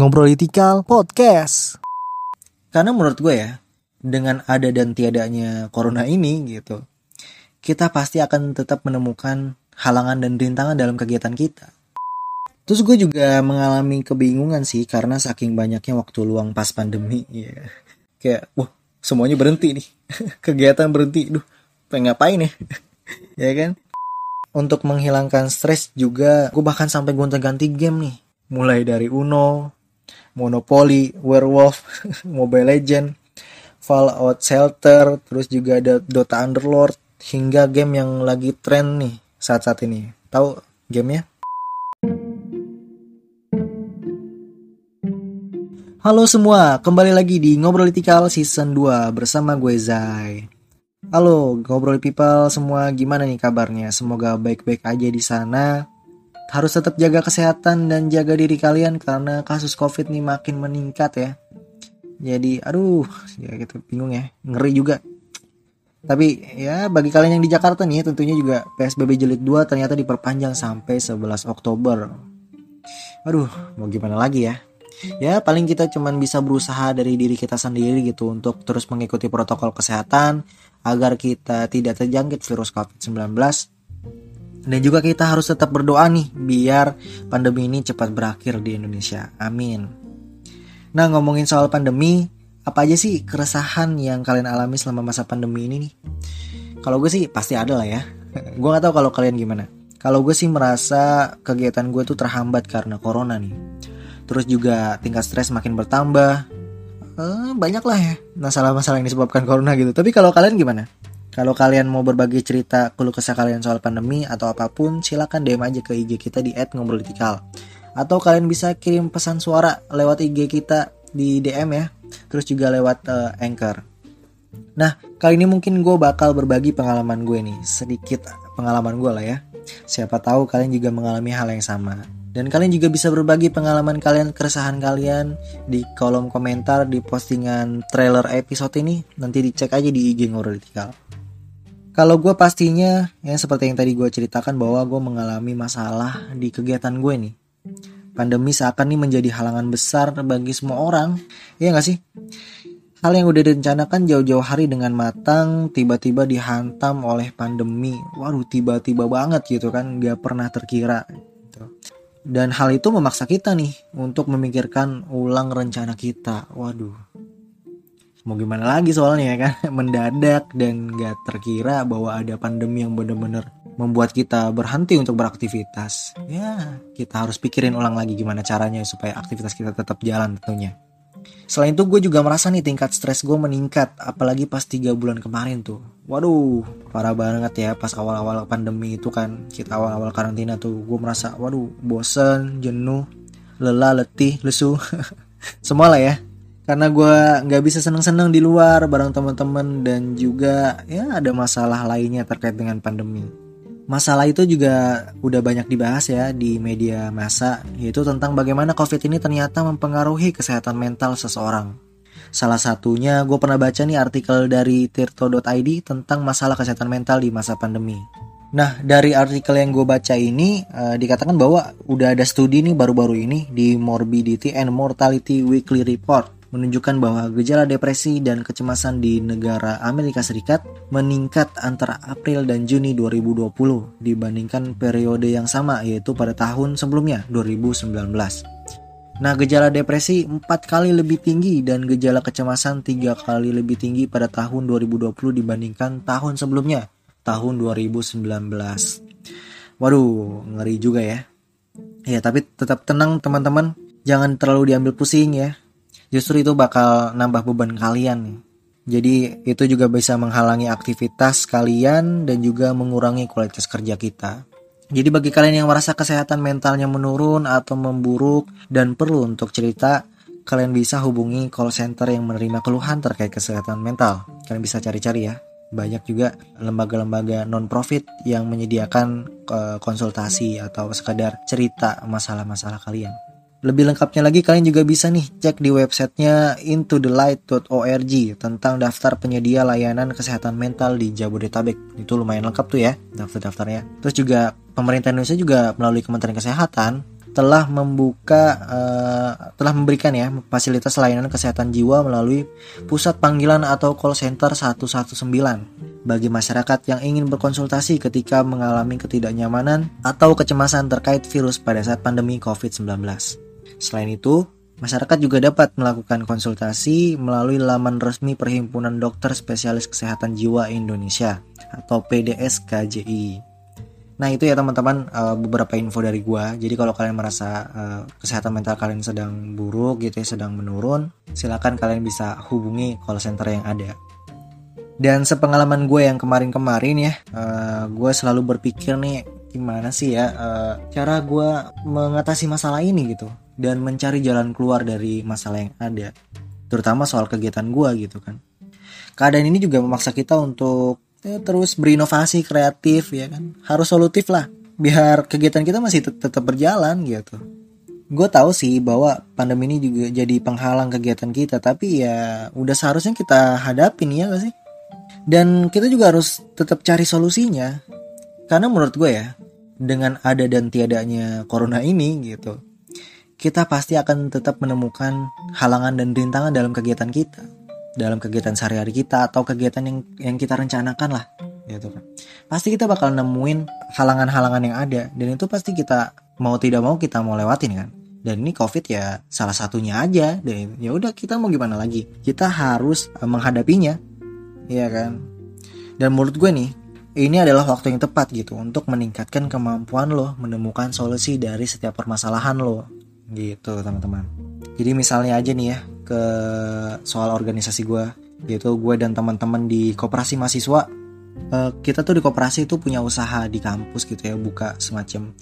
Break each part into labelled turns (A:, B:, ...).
A: Ngobrolitikal Podcast. Karena menurut gue ya, dengan ada dan tiadanya corona ini gitu, kita pasti akan tetap menemukan halangan dan rintangan dalam kegiatan kita. Terus gue juga mengalami kebingungan sih karena saking banyaknya waktu luang pas pandemi. Ya. Kayak, wah semuanya berhenti nih. Kegiatan berhenti. Duh, pengen ngapain ya? ya kan? Untuk menghilangkan stres juga, gue bahkan sampai gonta-ganti game nih. Mulai dari Uno, Monopoly, Werewolf, Mobile Legend, Fallout Shelter, terus juga ada Dota Underlord, hingga game yang lagi tren nih saat-saat ini. Tahu gamenya? Halo semua, kembali lagi di Ngobrolitikal Season 2 bersama gue Zai. Halo Ngobrol People semua, gimana nih kabarnya? Semoga baik-baik aja di sana. Harus tetap jaga kesehatan dan jaga diri kalian karena kasus COVID nih makin meningkat ya. Jadi, aduh, ya gitu bingung ya, ngeri juga. Tapi ya bagi kalian yang di Jakarta nih tentunya juga PSBB jilid 2 ternyata diperpanjang sampai 11 Oktober. Aduh, mau gimana lagi ya? ya paling kita cuman bisa berusaha dari diri kita sendiri gitu untuk terus mengikuti protokol kesehatan agar kita tidak terjangkit virus COVID-19 dan juga kita harus tetap berdoa nih biar pandemi ini cepat berakhir di Indonesia. Amin. Nah ngomongin soal pandemi, apa aja sih keresahan yang kalian alami selama masa pandemi ini nih? Kalau gue sih pasti ada lah ya. gue gak tahu kalau kalian gimana. Kalau gue sih merasa kegiatan gue tuh terhambat karena corona nih terus juga tingkat stres makin bertambah eh, banyak lah ya masalah-masalah yang disebabkan corona gitu tapi kalau kalian gimana kalau kalian mau berbagi cerita keluh kesah kalian soal pandemi atau apa pun silahkan DM aja ke IG kita di @ngobrolitikal atau kalian bisa kirim pesan suara lewat IG kita di DM ya terus juga lewat uh, Anchor Nah, kali ini mungkin gue bakal berbagi pengalaman gue nih, sedikit pengalaman gue lah ya. Siapa tahu kalian juga mengalami hal yang sama. Dan kalian juga bisa berbagi pengalaman kalian, keresahan kalian di kolom komentar di postingan trailer episode ini. Nanti dicek aja di IG Ngorolitikal. Kalau gue pastinya, ya seperti yang tadi gue ceritakan bahwa gue mengalami masalah di kegiatan gue nih. Pandemi seakan nih menjadi halangan besar bagi semua orang. Iya gak sih? Hal yang udah direncanakan jauh-jauh hari dengan matang, tiba-tiba dihantam oleh pandemi. Waduh, tiba-tiba banget gitu kan, gak pernah terkira. Gitu. Dan hal itu memaksa kita nih untuk memikirkan ulang rencana kita. Waduh. Mau gimana lagi soalnya ya kan mendadak dan gak terkira bahwa ada pandemi yang bener-bener membuat kita berhenti untuk beraktivitas. Ya, kita harus pikirin ulang lagi gimana caranya supaya aktivitas kita tetap jalan tentunya. Selain itu gue juga merasa nih tingkat stres gue meningkat apalagi pas tiga bulan kemarin tuh. Waduh, parah banget ya pas awal-awal pandemi itu kan kita awal-awal karantina tuh gue merasa waduh bosen, jenuh, lelah, letih, lesu, semua lah ya. Karena gue nggak bisa seneng-seneng di luar bareng teman-teman dan juga ya ada masalah lainnya terkait dengan pandemi. Masalah itu juga udah banyak dibahas ya di media massa, yaitu tentang bagaimana COVID ini ternyata mempengaruhi kesehatan mental seseorang. Salah satunya gue pernah baca nih artikel dari tirto.id tentang masalah kesehatan mental di masa pandemi. Nah, dari artikel yang gue baca ini uh, dikatakan bahwa udah ada studi nih baru-baru ini di Morbidity and Mortality Weekly Report menunjukkan bahwa gejala depresi dan kecemasan di negara Amerika Serikat meningkat antara April dan Juni 2020 dibandingkan periode yang sama yaitu pada tahun sebelumnya 2019. Nah, gejala depresi 4 kali lebih tinggi dan gejala kecemasan 3 kali lebih tinggi pada tahun 2020 dibandingkan tahun sebelumnya, tahun 2019. Waduh, ngeri juga ya. Ya, tapi tetap tenang teman-teman. Jangan terlalu diambil pusing ya justru itu bakal nambah beban kalian nih. Jadi itu juga bisa menghalangi aktivitas kalian dan juga mengurangi kualitas kerja kita. Jadi bagi kalian yang merasa kesehatan mentalnya menurun atau memburuk dan perlu untuk cerita, kalian bisa hubungi call center yang menerima keluhan terkait kesehatan mental. Kalian bisa cari-cari ya. Banyak juga lembaga-lembaga non-profit yang menyediakan eh, konsultasi atau sekadar cerita masalah-masalah kalian. Lebih lengkapnya lagi kalian juga bisa nih cek di websitenya intothelight.org tentang daftar penyedia layanan kesehatan mental di Jabodetabek. Itu lumayan lengkap tuh ya daftar-daftarnya. Terus juga pemerintah Indonesia juga melalui Kementerian Kesehatan telah membuka uh, telah memberikan ya fasilitas layanan kesehatan jiwa melalui pusat panggilan atau call center 119 bagi masyarakat yang ingin berkonsultasi ketika mengalami ketidaknyamanan atau kecemasan terkait virus pada saat pandemi COVID-19. Selain itu, masyarakat juga dapat melakukan konsultasi melalui laman resmi Perhimpunan Dokter Spesialis Kesehatan Jiwa Indonesia atau PDSKJI. Nah itu ya teman-teman uh, beberapa info dari gua. Jadi kalau kalian merasa uh, kesehatan mental kalian sedang buruk gitu ya, sedang menurun, silakan kalian bisa hubungi call center yang ada. Dan sepengalaman gue yang kemarin-kemarin ya, uh, gue selalu berpikir nih gimana sih ya uh, cara gue mengatasi masalah ini gitu dan mencari jalan keluar dari masalah yang ada, terutama soal kegiatan gue gitu kan. Keadaan ini juga memaksa kita untuk ya, terus berinovasi kreatif ya kan. Harus solutif lah biar kegiatan kita masih tetap berjalan gitu. Gue tahu sih bahwa pandemi ini juga jadi penghalang kegiatan kita tapi ya udah seharusnya kita hadapin ya gak sih? Dan kita juga harus tetap cari solusinya karena menurut gue ya dengan ada dan tiadanya corona ini gitu kita pasti akan tetap menemukan halangan dan rintangan dalam kegiatan kita dalam kegiatan sehari-hari kita atau kegiatan yang yang kita rencanakan lah gitu kan. Pasti kita bakal nemuin halangan-halangan yang ada dan itu pasti kita mau tidak mau kita mau lewatin kan. Dan ini covid ya salah satunya aja dan ya udah kita mau gimana lagi? Kita harus eh, menghadapinya ya kan? Dan menurut gue nih ini adalah waktu yang tepat gitu untuk meningkatkan kemampuan lo menemukan solusi dari setiap permasalahan lo. Gitu teman-teman. Jadi misalnya aja nih ya ke soal organisasi gue yaitu gue dan teman-teman di koperasi mahasiswa. Uh, kita tuh di koperasi itu punya usaha di kampus gitu ya buka semacam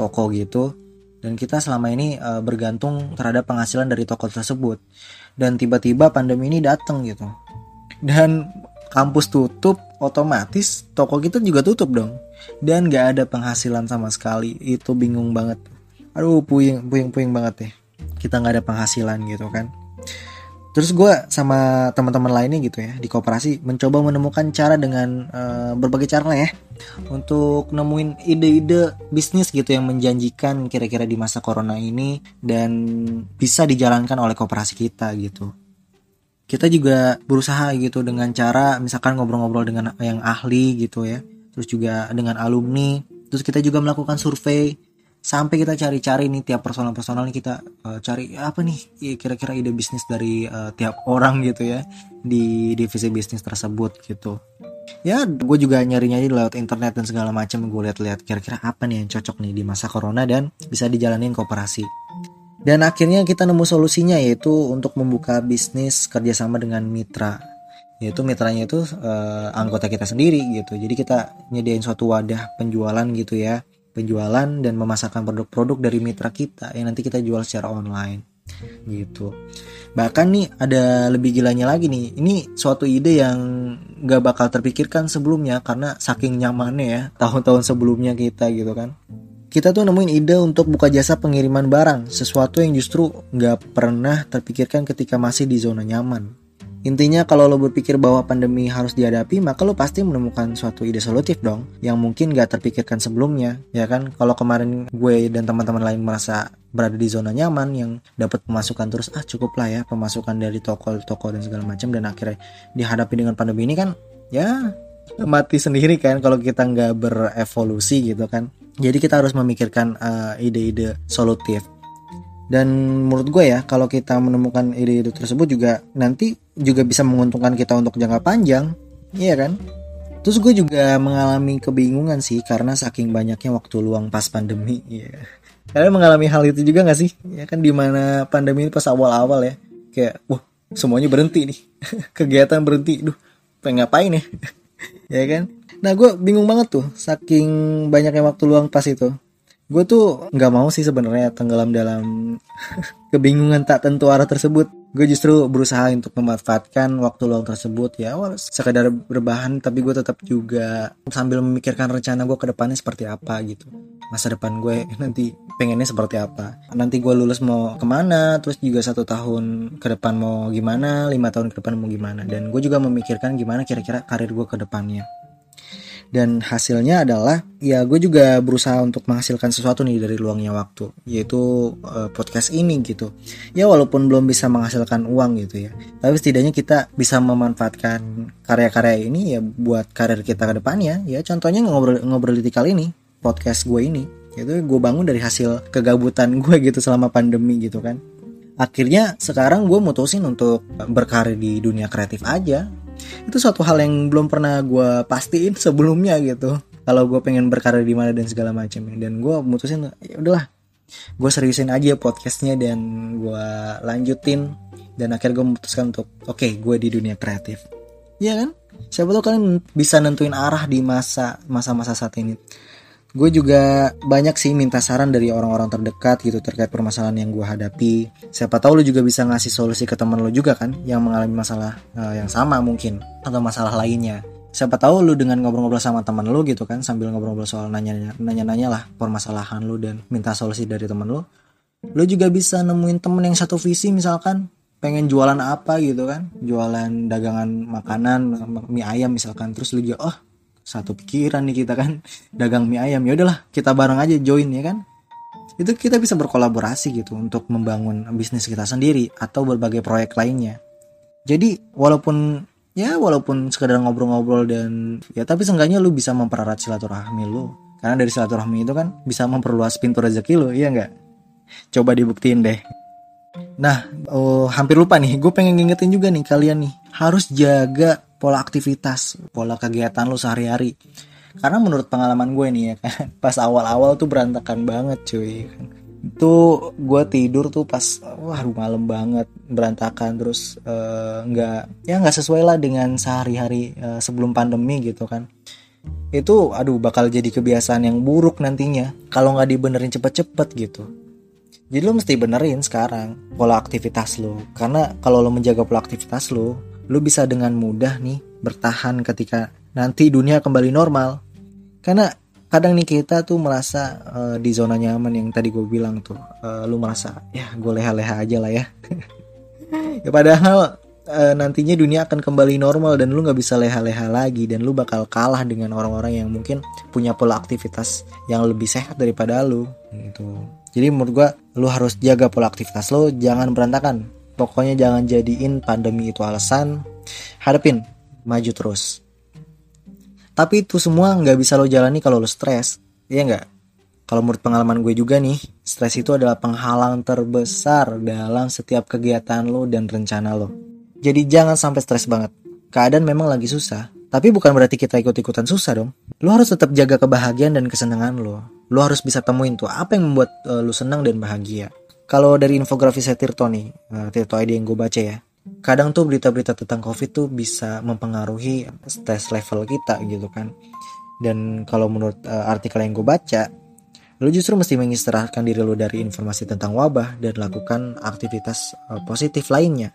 A: toko gitu. Dan kita selama ini uh, bergantung terhadap penghasilan dari toko tersebut. Dan tiba-tiba pandemi ini datang gitu. Dan kampus tutup otomatis toko kita juga tutup dong. Dan gak ada penghasilan sama sekali. Itu bingung banget. Aduh puyeng puyeng banget ya kita nggak ada penghasilan gitu kan. Terus gue sama teman-teman lainnya gitu ya di kooperasi mencoba menemukan cara dengan uh, berbagai cara ya. Untuk nemuin ide-ide bisnis gitu yang menjanjikan kira-kira di masa corona ini dan bisa dijalankan oleh kooperasi kita gitu. Kita juga berusaha gitu dengan cara misalkan ngobrol-ngobrol dengan yang ahli gitu ya. Terus juga dengan alumni. Terus kita juga melakukan survei sampai kita cari-cari nih tiap personal-personal nih kita uh, cari apa nih kira-kira ide bisnis dari uh, tiap orang gitu ya di divisi bisnis tersebut gitu ya gue juga nyari-nyari lewat internet dan segala macam gue lihat-lihat kira-kira apa nih yang cocok nih di masa corona dan bisa dijalanin kooperasi dan akhirnya kita nemu solusinya yaitu untuk membuka bisnis kerjasama dengan mitra. Yaitu mitranya itu uh, anggota kita sendiri gitu. Jadi kita nyediain suatu wadah penjualan gitu ya. Penjualan dan memasarkan produk-produk dari mitra kita yang nanti kita jual secara online gitu. Bahkan nih ada lebih gilanya lagi nih. Ini suatu ide yang gak bakal terpikirkan sebelumnya karena saking nyamannya ya tahun-tahun sebelumnya kita gitu kan kita tuh nemuin ide untuk buka jasa pengiriman barang sesuatu yang justru gak pernah terpikirkan ketika masih di zona nyaman Intinya kalau lo berpikir bahwa pandemi harus dihadapi, maka lo pasti menemukan suatu ide solutif dong, yang mungkin gak terpikirkan sebelumnya, ya kan? Kalau kemarin gue dan teman-teman lain merasa berada di zona nyaman yang dapat pemasukan terus, ah cukup lah ya pemasukan dari toko-toko dan segala macam dan akhirnya dihadapi dengan pandemi ini kan, ya mati sendiri kan kalau kita nggak berevolusi gitu kan. Jadi kita harus memikirkan uh, ide-ide solutif. Dan menurut gue ya kalau kita menemukan ide-ide tersebut juga nanti juga bisa menguntungkan kita untuk jangka panjang. Iya kan? Terus gue juga mengalami kebingungan sih karena saking banyaknya waktu luang pas pandemi. Iya. Kalian mengalami hal itu juga gak sih? Ya kan di mana pandemi ini pas awal-awal ya kayak wah semuanya berhenti nih. Kegiatan berhenti duh pengen ngapain ya? Ya kan nah gue bingung banget tuh saking banyaknya waktu luang pas itu. Gue tuh nggak mau sih sebenarnya tenggelam dalam kebingungan tak tentu arah tersebut. Gue justru berusaha untuk memanfaatkan waktu luang tersebut. Ya sekedar berbahan tapi gue tetap juga sambil memikirkan rencana gue ke depannya seperti apa gitu. Masa depan gue nanti pengennya seperti apa. Nanti gue lulus mau ke mana terus juga satu tahun ke depan mau gimana lima tahun ke depan mau gimana. Dan gue juga memikirkan gimana kira-kira karir gue ke depannya dan hasilnya adalah ya gue juga berusaha untuk menghasilkan sesuatu nih dari luangnya waktu. Yaitu uh, podcast ini gitu. Ya walaupun belum bisa menghasilkan uang gitu ya. Tapi setidaknya kita bisa memanfaatkan karya-karya ini ya buat karir kita ke depannya ya. Contohnya ngobrol ngobrol kali ini podcast gue ini. Itu gue bangun dari hasil kegabutan gue gitu selama pandemi gitu kan. Akhirnya sekarang gue mutusin untuk berkarir di dunia kreatif aja itu suatu hal yang belum pernah gue pastiin sebelumnya gitu. Kalau gue pengen berkarir di mana dan segala macam dan gue mutusin ya udahlah gue seriusin aja podcastnya dan gue lanjutin. Dan akhirnya gue memutuskan untuk oke okay, gue di dunia kreatif. Iya kan? Siapa tahu kalian bisa nentuin arah di masa masa-masa saat ini gue juga banyak sih minta saran dari orang-orang terdekat gitu terkait permasalahan yang gue hadapi. Siapa tahu lu juga bisa ngasih solusi ke teman lu juga kan yang mengalami masalah uh, yang sama mungkin atau masalah lainnya. Siapa tahu lu dengan ngobrol-ngobrol sama teman lu gitu kan sambil ngobrol-ngobrol soal nanya-nanya lah permasalahan lu dan minta solusi dari teman lu lu juga bisa nemuin temen yang satu visi misalkan pengen jualan apa gitu kan jualan dagangan makanan mie ayam misalkan terus lu juga oh satu pikiran nih kita kan dagang mie ayam. Ya udahlah kita bareng aja join ya kan? Itu kita bisa berkolaborasi gitu untuk membangun bisnis kita sendiri atau berbagai proyek lainnya. Jadi walaupun ya walaupun sekedar ngobrol-ngobrol dan ya tapi seenggaknya lu bisa mempererat silaturahmi lu. Karena dari silaturahmi itu kan bisa memperluas pintu rezeki lu iya nggak? Coba dibuktiin deh. Nah, oh, hampir lupa nih, gue pengen ngingetin juga nih kalian nih, harus jaga pola aktivitas, pola kegiatan lo sehari-hari. Karena menurut pengalaman gue nih ya kan, pas awal-awal tuh berantakan banget cuy. Itu gue tidur tuh pas wah malam banget berantakan terus uh, nggak ya nggak sesuai lah dengan sehari-hari uh, sebelum pandemi gitu kan. Itu aduh bakal jadi kebiasaan yang buruk nantinya kalau nggak dibenerin cepet-cepet gitu. Jadi lo mesti benerin sekarang pola aktivitas lo. Karena kalau lo menjaga pola aktivitas lo, lu bisa dengan mudah nih bertahan ketika nanti dunia kembali normal. Karena kadang nih kita tuh merasa uh, di zona nyaman yang tadi gue bilang tuh, uh, lu merasa ya gue leha-leha aja lah ya. ya padahal uh, nantinya dunia akan kembali normal dan lu nggak bisa leha-leha lagi dan lu bakal kalah dengan orang-orang yang mungkin punya pola aktivitas yang lebih sehat daripada lu gitu. Jadi menurut gue lu harus jaga pola aktivitas lu jangan berantakan Pokoknya jangan jadiin pandemi itu alasan. Hadapin, maju terus. Tapi itu semua nggak bisa lo jalani kalau lo stres. Iya nggak? Kalau menurut pengalaman gue juga nih, stres itu adalah penghalang terbesar dalam setiap kegiatan lo dan rencana lo. Jadi jangan sampai stres banget. Keadaan memang lagi susah, tapi bukan berarti kita ikut-ikutan susah dong. Lo harus tetap jaga kebahagiaan dan kesenangan lo. Lo harus bisa temuin tuh apa yang membuat uh, lo senang dan bahagia. Kalau dari infografis saya Tirto nih, uh, Tirto ID yang gue baca ya, kadang tuh berita-berita tentang COVID tuh bisa mempengaruhi stress level kita gitu kan. Dan kalau menurut uh, artikel yang gue baca, lo justru mesti mengistirahatkan diri lo dari informasi tentang wabah dan lakukan aktivitas uh, positif lainnya.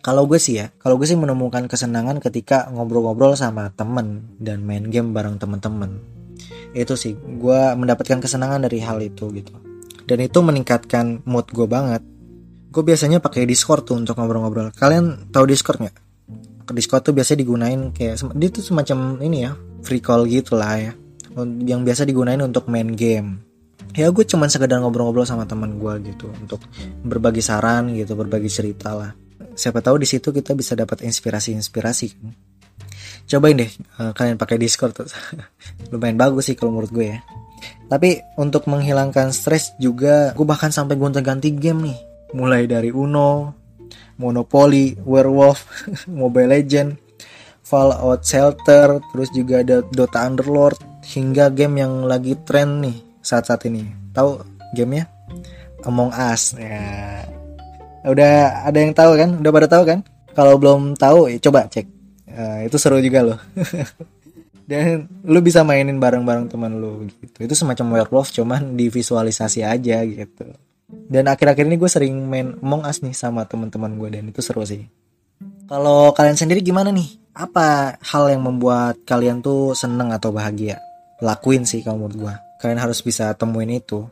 A: Kalau gue sih ya, kalau gue sih menemukan kesenangan ketika ngobrol-ngobrol sama temen dan main game bareng temen-temen. Itu sih, gue mendapatkan kesenangan dari hal itu gitu dan itu meningkatkan mood gue banget. Gue biasanya pakai Discord tuh untuk ngobrol-ngobrol. Kalian tahu Discord nggak? Discord tuh biasanya digunain kayak dia tuh semacam ini ya free call gitu lah ya yang biasa digunain untuk main game. Ya gue cuman sekedar ngobrol-ngobrol sama teman gue gitu untuk berbagi saran gitu berbagi cerita lah. Siapa tahu di situ kita bisa dapat inspirasi-inspirasi kan. Cobain deh uh, kalian pakai Discord lumayan bagus sih kalau menurut gue ya tapi untuk menghilangkan stres juga gue bahkan sampai gonta-ganti game nih. Mulai dari Uno, Monopoly, Werewolf, Mobile Legend, Fallout Shelter, terus juga ada Dota Underlord hingga game yang lagi tren nih saat-saat ini. Tahu gamenya? Among Us. Ya. Udah ada yang tahu kan? Udah pada tahu kan? Kalau belum tahu ya coba cek. Uh, itu seru juga loh. dan lu bisa mainin bareng-bareng teman lu gitu. Itu semacam werewolf cuman divisualisasi aja gitu. Dan akhir-akhir ini gue sering main Among Us nih sama teman-teman gue dan itu seru sih. Kalau kalian sendiri gimana nih? Apa hal yang membuat kalian tuh seneng atau bahagia? Lakuin sih kalau menurut gue kalian harus bisa temuin itu.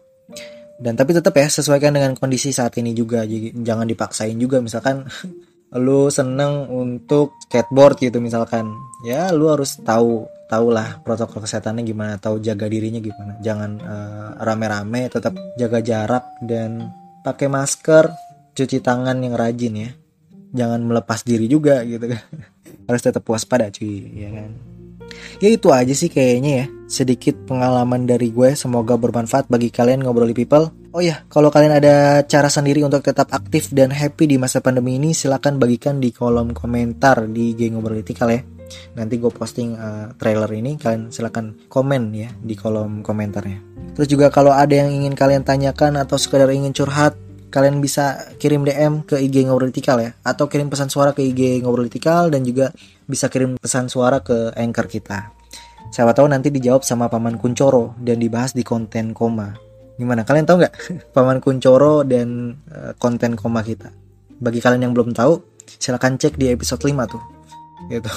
A: Dan tapi tetap ya sesuaikan dengan kondisi saat ini juga. Jadi jangan dipaksain juga. Misalkan lu seneng untuk skateboard gitu misalkan. Ya lu harus tahu tahulah protokol kesehatannya gimana tahu jaga dirinya gimana. Jangan uh, rame-rame tetap jaga jarak dan pakai masker cuci tangan yang rajin ya. Jangan melepas diri juga gitu kan. Harus tetap waspada cuy ya kan. Ya itu aja sih kayaknya ya. Sedikit pengalaman dari gue semoga bermanfaat bagi kalian ngobrol people Oh ya, kalau kalian ada cara sendiri untuk tetap aktif dan happy di masa pandemi ini, silahkan bagikan di kolom komentar di IG Ngobrol ya. Nanti gue posting uh, trailer ini, kalian silahkan komen ya di kolom komentarnya. Terus juga kalau ada yang ingin kalian tanyakan atau sekedar ingin curhat, kalian bisa kirim DM ke IG Ngobrol ya. Atau kirim pesan suara ke IG Ngobrol dan juga bisa kirim pesan suara ke anchor kita. Siapa tahu nanti dijawab sama Paman Kuncoro dan dibahas di konten koma. Gimana kalian tahu nggak Paman Kuncoro dan uh, konten koma kita? Bagi kalian yang belum tahu, silahkan cek di episode 5 tuh. Gitu.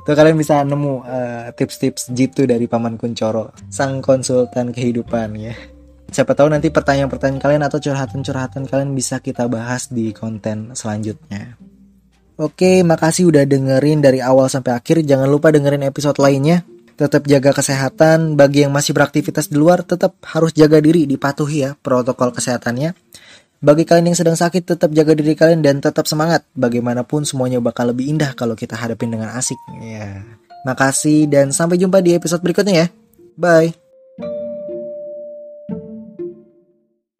A: Itu kalian bisa nemu uh, tips-tips jitu dari Paman Kuncoro, sang konsultan kehidupan ya. Siapa tahu nanti pertanyaan-pertanyaan kalian atau curhatan-curhatan kalian bisa kita bahas di konten selanjutnya. Oke, makasih udah dengerin dari awal sampai akhir. Jangan lupa dengerin episode lainnya tetap jaga kesehatan. Bagi yang masih beraktivitas di luar, tetap harus jaga diri, dipatuhi ya protokol kesehatannya. Bagi kalian yang sedang sakit, tetap jaga diri kalian dan tetap semangat. Bagaimanapun semuanya bakal lebih indah kalau kita hadapin dengan asik. Ya. Makasih dan sampai jumpa di episode berikutnya ya. Bye.